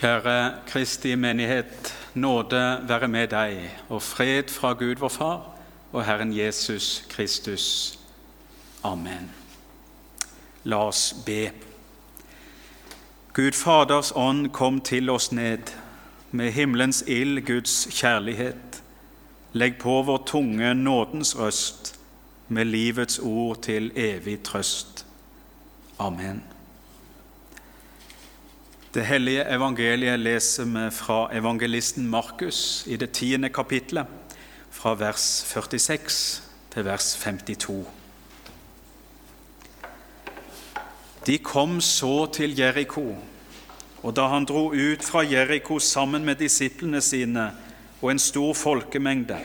Kjære Kristi menighet, nåde være med deg, og fred fra Gud vår Far og Herren Jesus Kristus. Amen. La oss be. Gud Faders ånd, kom til oss ned. Med himmelens ild, Guds kjærlighet. Legg på vår tunge nådens røst, med livets ord til evig trøst. Amen. Det hellige evangeliet leser vi fra evangelisten Markus i det tiende kapitlet, fra vers 46 til vers 52. De kom så til Jeriko, og da han dro ut fra Jeriko sammen med disiplene sine og en stor folkemengde,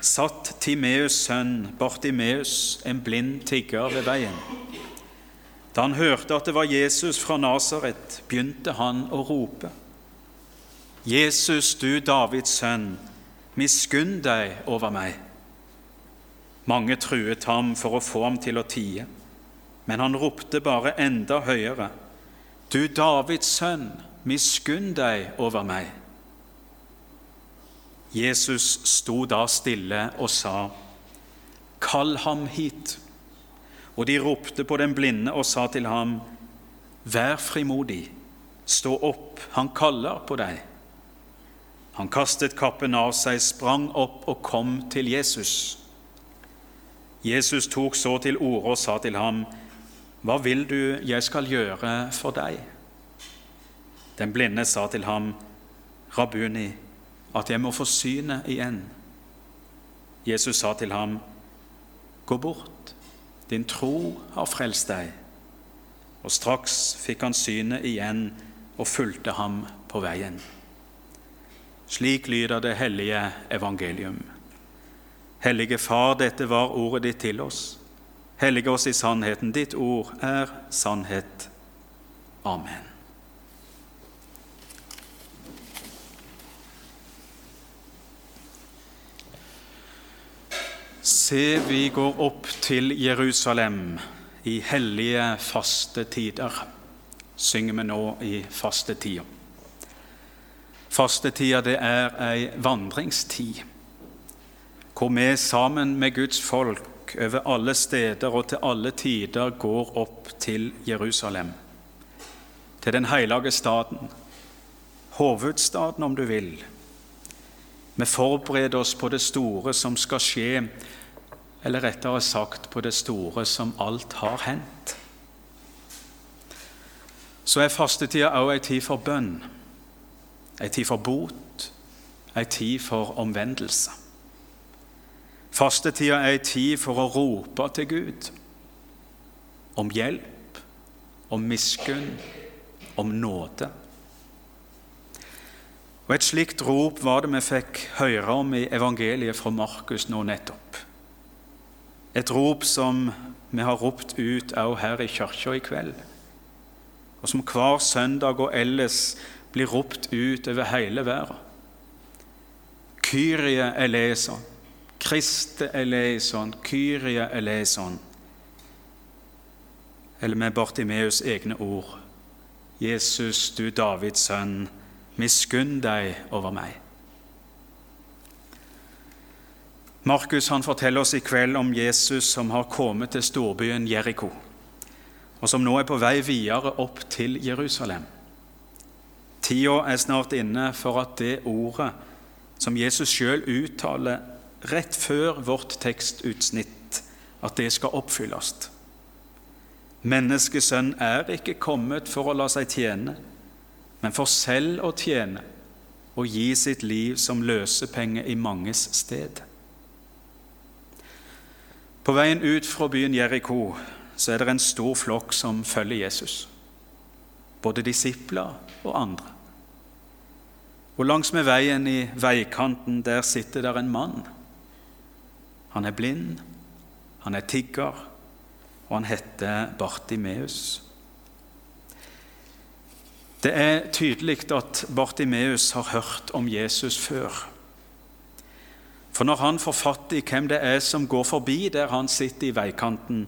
satt Timeus' sønn Bartimeus, en blind tigger, ved veien. Da han hørte at det var Jesus fra Nasaret, begynte han å rope. Jesus, du Davids sønn, miskunn deg over meg. Mange truet ham for å få ham til å tie, men han ropte bare enda høyere. Du Davids sønn, miskunn deg over meg. Jesus sto da stille og sa, Kall ham hit. Og de ropte på den blinde og sa til ham, Vær frimodig, stå opp, han kaller på deg. Han kastet kappen av seg, sprang opp og kom til Jesus. Jesus tok så til orde og sa til ham, Hva vil du jeg skal gjøre for deg? Den blinde sa til ham, Rabuni, at jeg må få synet igjen. Jesus sa til ham, Gå bort din tro har frelst deg. Og straks fikk han synet igjen og fulgte ham på veien. Slik lyder det hellige evangelium. Hellige Far, dette var ordet ditt til oss. Hellige oss i sannheten. Ditt ord er sannhet. Amen. Se, vi går opp til Jerusalem i hellige faste tider, synger vi nå i fastetida. Fastetida det er ei vandringstid, hvor vi sammen med Guds folk over alle steder og til alle tider går opp til Jerusalem, til den hellige staden, hovedstaden om du vil. Vi forbereder oss på det store som skal skje eller rettere sagt på det store som alt har hendt. Så er fastetida òg ei tid for bønn, ei tid for bot, ei tid for omvendelse. Fastetida er ei tid for å rope til Gud om hjelp, om miskunn, om nåde. Og Et slikt rop var det vi fikk høre om i evangeliet fra Markus nå nettopp. Et rop som vi har ropt ut òg her i kirka i kveld, og som hver søndag og ellers blir ropt ut over hele verden. Kyrie eleison, Kriste eleison, Kyrie eleison. Eller med Bartimeus' egne ord. Jesus, du Davids sønn, miskunn deg over meg. Markus han forteller oss i kveld om Jesus som har kommet til storbyen Jeriko, og som nå er på vei videre opp til Jerusalem. Tida er snart inne for at det ordet som Jesus sjøl uttaler rett før vårt tekstutsnitt, at det skal oppfylles. Menneskesønn er ikke kommet for å la seg tjene, men for selv å tjene og gi sitt liv som løsepenge i manges sted. På veien ut fra byen Jeriko er det en stor flokk som følger Jesus. Både disipler og andre. Og langs med veien i veikanten der sitter der en mann. Han er blind, han er tigger, og han heter Bartimeus. Det er tydelig at Bartimeus har hørt om Jesus før. For når han får fatt i hvem det er som går forbi der han sitter i veikanten,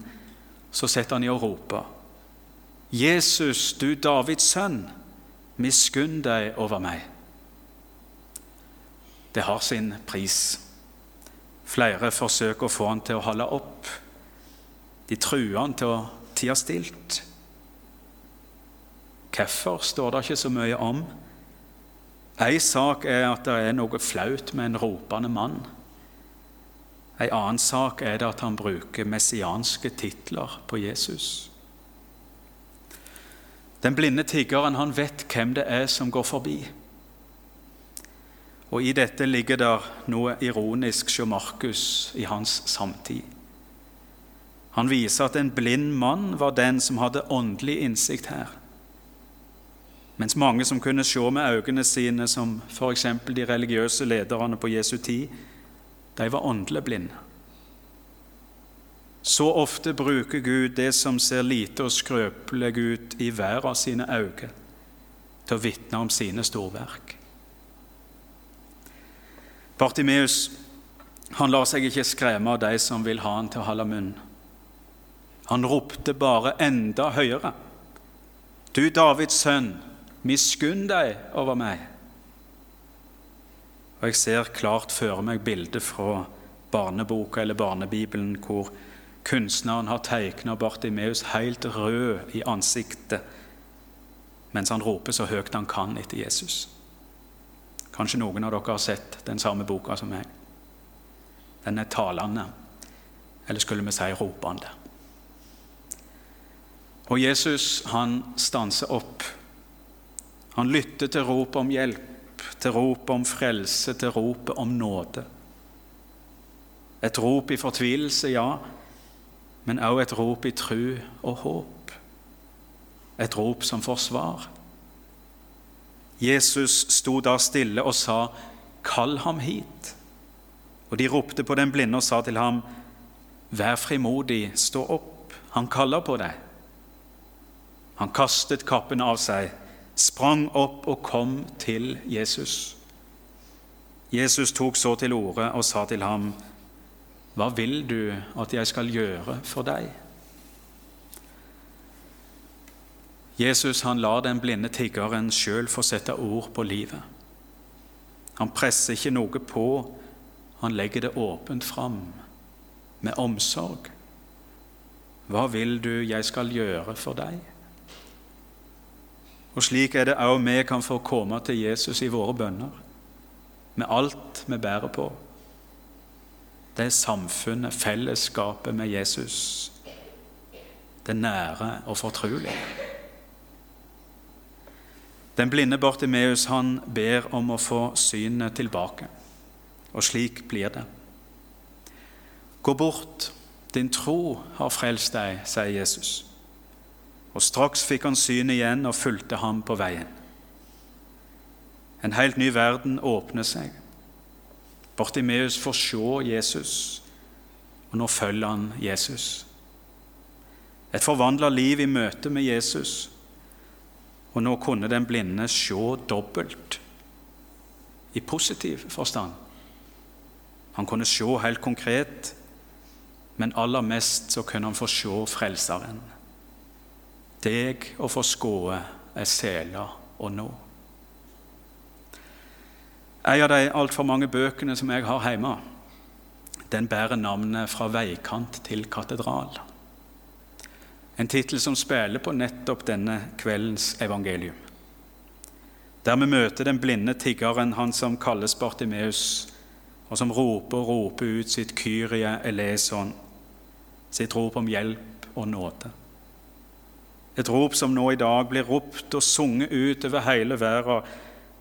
så setter han i å rope. Jesus, du Davids sønn, miskunn deg over meg. Det har sin pris. Flere forsøker å få han til å holde opp. De truer han til å tie stilt. Hvorfor står det ikke så mye om. Ei sak er at det er noe flaut med en ropende mann. En annen sak er det at han bruker messianske titler på Jesus. Den blinde tiggeren han vet hvem det er som går forbi. Og I dette ligger det noe ironisk hos Markus i hans samtid. Han viser at en blind mann var den som hadde åndelig innsikt her. Mens mange som kunne se med øynene sine, som f.eks. de religiøse lederne på Jesu tid, de var åndelig blinde. Så ofte bruker Gud det som ser lite og skrøpelig ut i hver av sine øyne, til å vitne om sine storverk. Bartimeus han lar seg ikke skremme av de som vil ha han til å holde munn. Han ropte bare enda høyere. Du Davids sønn, miskunn deg over meg. Og Jeg ser klart for meg bildet fra barneboka eller barnebibelen hvor Kunstneren har tegna Bartimeus helt rød i ansiktet mens han roper så høyt han kan etter Jesus. Kanskje noen av dere har sett den samme boka som meg. Den er talende, eller skulle vi si ropende. Og Jesus han stanser opp. Han lytter til ropet om hjelp, til ropet om frelse, til ropet om nåde. Et rop i fortvilelse, ja, men også et rop i tru og håp. Et rop som får svar. Jesus sto da stille og sa, 'Kall ham hit.' Og de ropte på den blinde og sa til ham, 'Vær frimodig, stå opp, han kaller på deg.' Han kastet kappen av seg, sprang opp og kom til Jesus. Jesus tok så til orde og sa til ham, hva vil du at jeg skal gjøre for deg? Jesus han lar den blinde tiggeren sjøl få sette ord på livet. Han presser ikke noe på, han legger det åpent fram, med omsorg. Hva vil du jeg skal gjøre for deg? Og Slik er det òg vi kan få komme til Jesus i våre bønner, med alt vi bærer på det er samfunnet, fellesskapet med Jesus. Det nære og fortrolige. Den blinde Bartimeus han ber om å få synet tilbake, og slik blir det. Gå bort, din tro har frelst deg, sier Jesus. Og Straks fikk han syn igjen og fulgte ham på veien. En helt ny verden åpner seg. Bartimeus får se Jesus, og nå følger han Jesus. Et forvandla liv i møte med Jesus, og nå kunne den blinde se dobbelt, i positiv forstand. Han kunne se helt konkret, men aller mest så kunne han få se Frelseren. Deg å forskåe skåe er sela og nå. En av de altfor mange bøkene som jeg har hjemme, den bærer navnet 'Fra veikant til katedral'. En tittel som spiller på nettopp denne kveldens evangelium. Der vi møter den blinde tiggeren, han som kalles Bartimeus, og som roper og roper ut sitt Kyrie eleison, sitt rop om hjelp og nåde. Et rop som nå i dag blir ropt og sunget ut over hele verden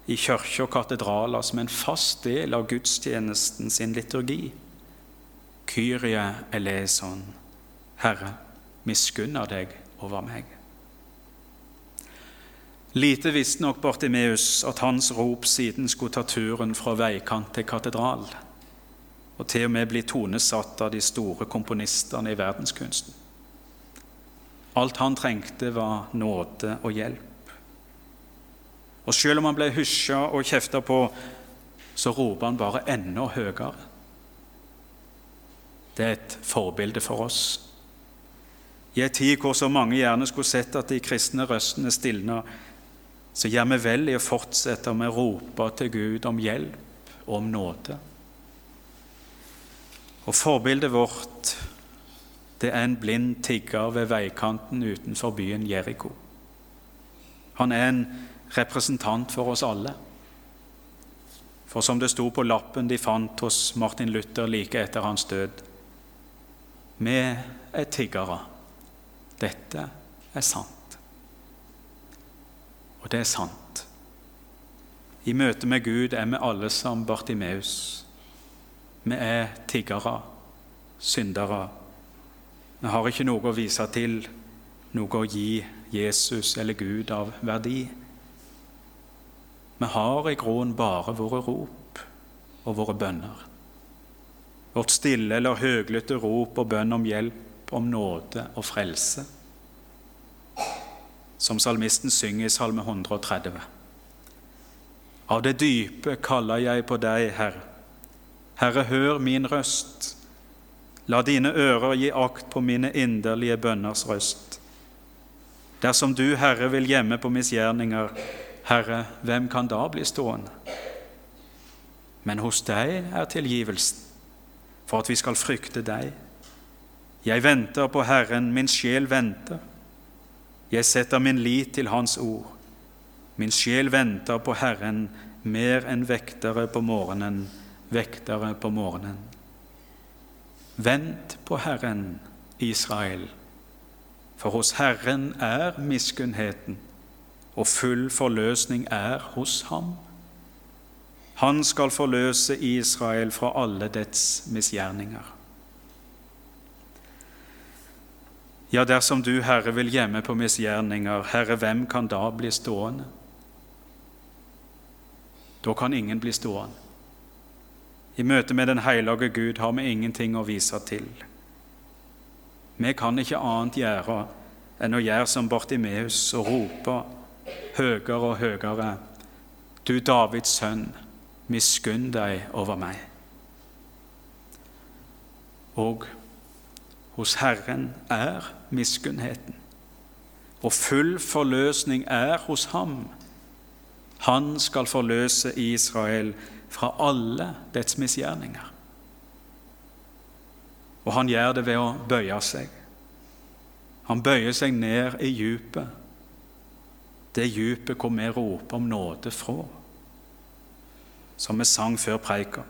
i kirker og katedraler som en fast del av gudstjenesten sin liturgi. Kyrie eleison, Herre, miskunner deg over meg. Lite visste nok Bartimeus at hans rop siden skulle ta turen fra veikant til katedral, og til og med bli tonesatt av de store komponistene i verdenskunsten. Alt han trengte, var nåde og hjelp. Og selv om han ble hysja og kjefta på, så roper han bare enda høyere. Det er et forbilde for oss. I en tid hvor så mange gjerne skulle sett at de kristne røstene stilna, så gjør vi vel i å fortsette med å rope til Gud om hjelp og om nåde. Og Forbildet vårt det er en blind tigger ved veikanten utenfor byen Jeriko. Han er en representant for oss alle. For som det sto på lappen de fant hos Martin Luther like etter hans død Vi er tiggere. Dette er sant. Og det er sant. I møte med Gud er vi alle som Bartimeus. Vi er tiggere, syndere. Vi har ikke noe å vise til, noe å gi Jesus eller Gud av verdi. Vi har i grunnen bare våre rop og våre bønner. Vårt stille eller høglytte rop og bønn om hjelp, om nåde og frelse som salmisten synger i Salme 130. Av det dype kaller jeg på deg, Herre. Herre, hør min røst. La dine ører gi akt på mine inderlige bønners røst. Dersom du, Herre, vil gjemme på misgjerninger, Herre, hvem kan da bli stående? Men hos deg er tilgivelsen, for at vi skal frykte deg. Jeg venter på Herren, min sjel venter. Jeg setter min lit til Hans ord. Min sjel venter på Herren mer enn vektere på morgenen, vektere på morgenen. Vent på Herren, Israel, for hos Herren er miskunnheten, og full forløsning er hos ham. Han skal forløse Israel fra alle dets misgjerninger. Ja, dersom du, Herre, vil gjemme på misgjerninger, Herre, hvem kan da bli stående? Da kan ingen bli stående. I møte med den hellige Gud har vi ingenting å vise til. Vi kan ikke annet gjøre enn å gjøre som Bartimeus og rope høyere og høyere. Du Davids sønn, miskunn deg over meg. Og hos Herren er miskunnheten. Og full forløsning er hos ham. Han skal forløse Israel fra alle dets misgjerninger. Og han gjør det ved å bøye seg. Han bøyer seg ned i djupet, det djupet hvor vi roper om nåde fra, som vi sang før preika.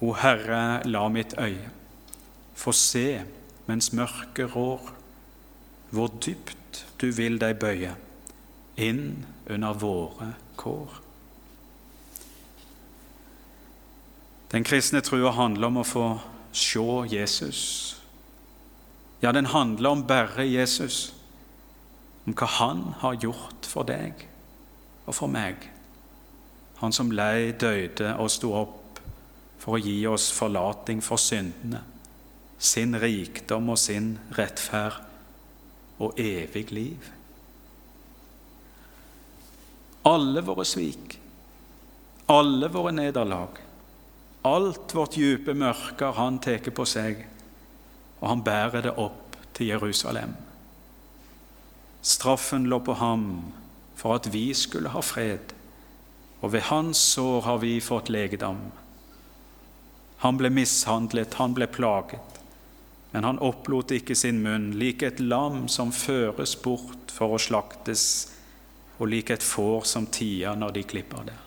O Herre, la mitt øye få se mens mørket rår, hvor dypt du vil deg bøye inn under våre kår. Den kristne trua handler om å få se Jesus. Ja, den handler om bare Jesus, om hva han har gjort for deg og for meg. Han som lei, døde og sto opp for å gi oss forlating for syndene sin rikdom og sin rettferd og evig liv. Alle våre svik, alle våre nederlag, alt vårt dype mørke har han tatt på seg, og han bærer det opp til Jerusalem. Straffen lå på ham for at vi skulle ha fred, og ved hans sår har vi fått legedom. Han ble mishandlet, han ble plaget. Men han opplot ikke sin munn, lik et lam som føres bort for å slaktes, og lik et får som tier når de klipper det.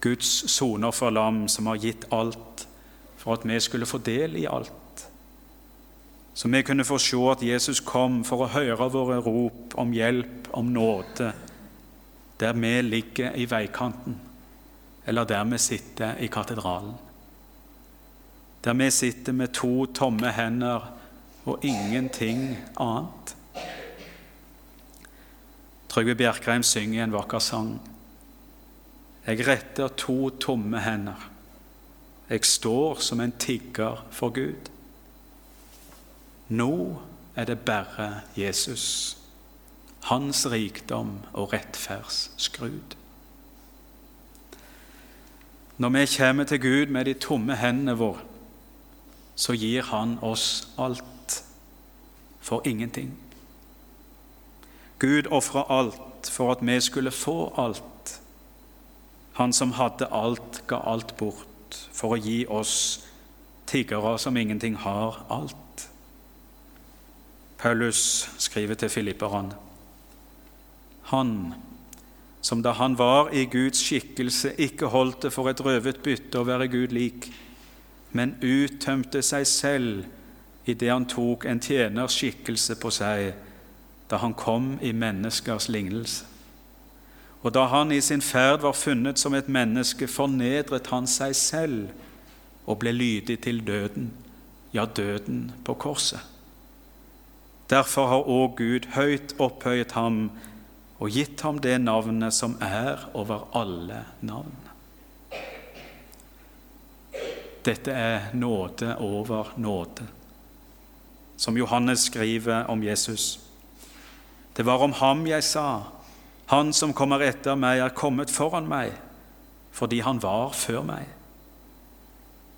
Guds soner for lam som har gitt alt for at vi skulle få del i alt. Så vi kunne få se at Jesus kom for å høre våre rop om hjelp, om nåde, der vi ligger i veikanten, eller der vi sitter i katedralen der vi sitter med to tomme hender og ingenting annet. Trygve Bjerkreim synger en vakker sang. Jeg retter to tomme hender. Jeg står som en tigger for Gud. Nå er det bare Jesus, hans rikdom og rettferdsskrud. Når vi kommer til Gud med de tomme hendene våre, så gir Han oss alt for ingenting. Gud ofra alt for at vi skulle få alt. Han som hadde alt, ga alt bort for å gi oss tiggere som ingenting har, alt. Paulus skriver til filipperne. Han som da han var i Guds skikkelse, ikke holdt det for et røvet bytte å være Gud lik, men uttømte seg selv idet han tok en tjeners skikkelse på seg da han kom i menneskers lignelse. Og da han i sin ferd var funnet som et menneske, fornedret han seg selv og ble lydig til døden, ja, døden på korset. Derfor har òg Gud høyt opphøyet ham og gitt ham det navnet som er over alle navn. Dette er nåde over nåde, som Johannes skriver om Jesus. Det var om ham jeg sa, han som kommer etter meg, er kommet foran meg, fordi han var før meg.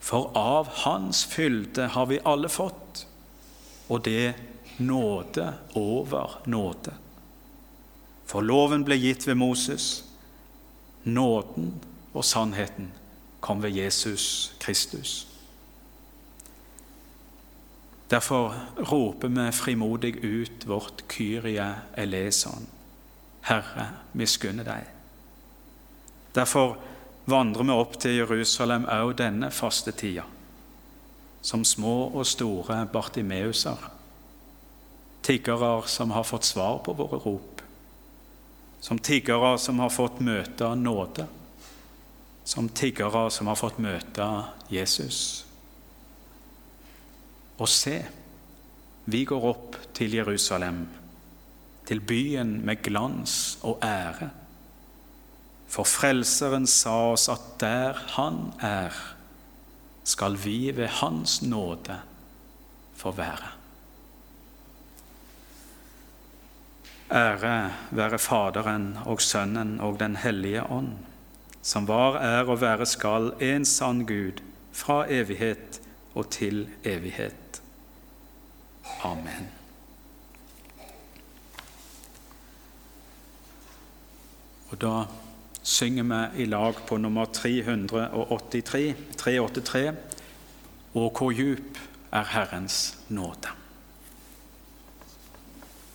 For av hans fylde har vi alle fått, og det nåde over nåde. For loven ble gitt ved Moses, nåden og sannheten kom ved Jesus Kristus. Derfor roper vi frimodig ut vårt Kyrie eleison. Herre, miskunne deg. Derfor vandrer vi opp til Jerusalem òg denne faste tida, som små og store Bartimeuser, tiggere som har fått svar på våre rop, som tiggere som har fått møte nåde, som tiggere som har fått møte Jesus. Og se, vi går opp til Jerusalem, til byen med glans og ære. For Frelseren sa oss at der Han er, skal vi ved Hans nåde få være. Ære være Faderen og Sønnen og Den hellige ånd, som var, er og være skal en sann Gud, fra evighet og til evighet. Amen. Og da synger vi i lag på nummer 383, 383, Og hvor djup er Herrens nåde.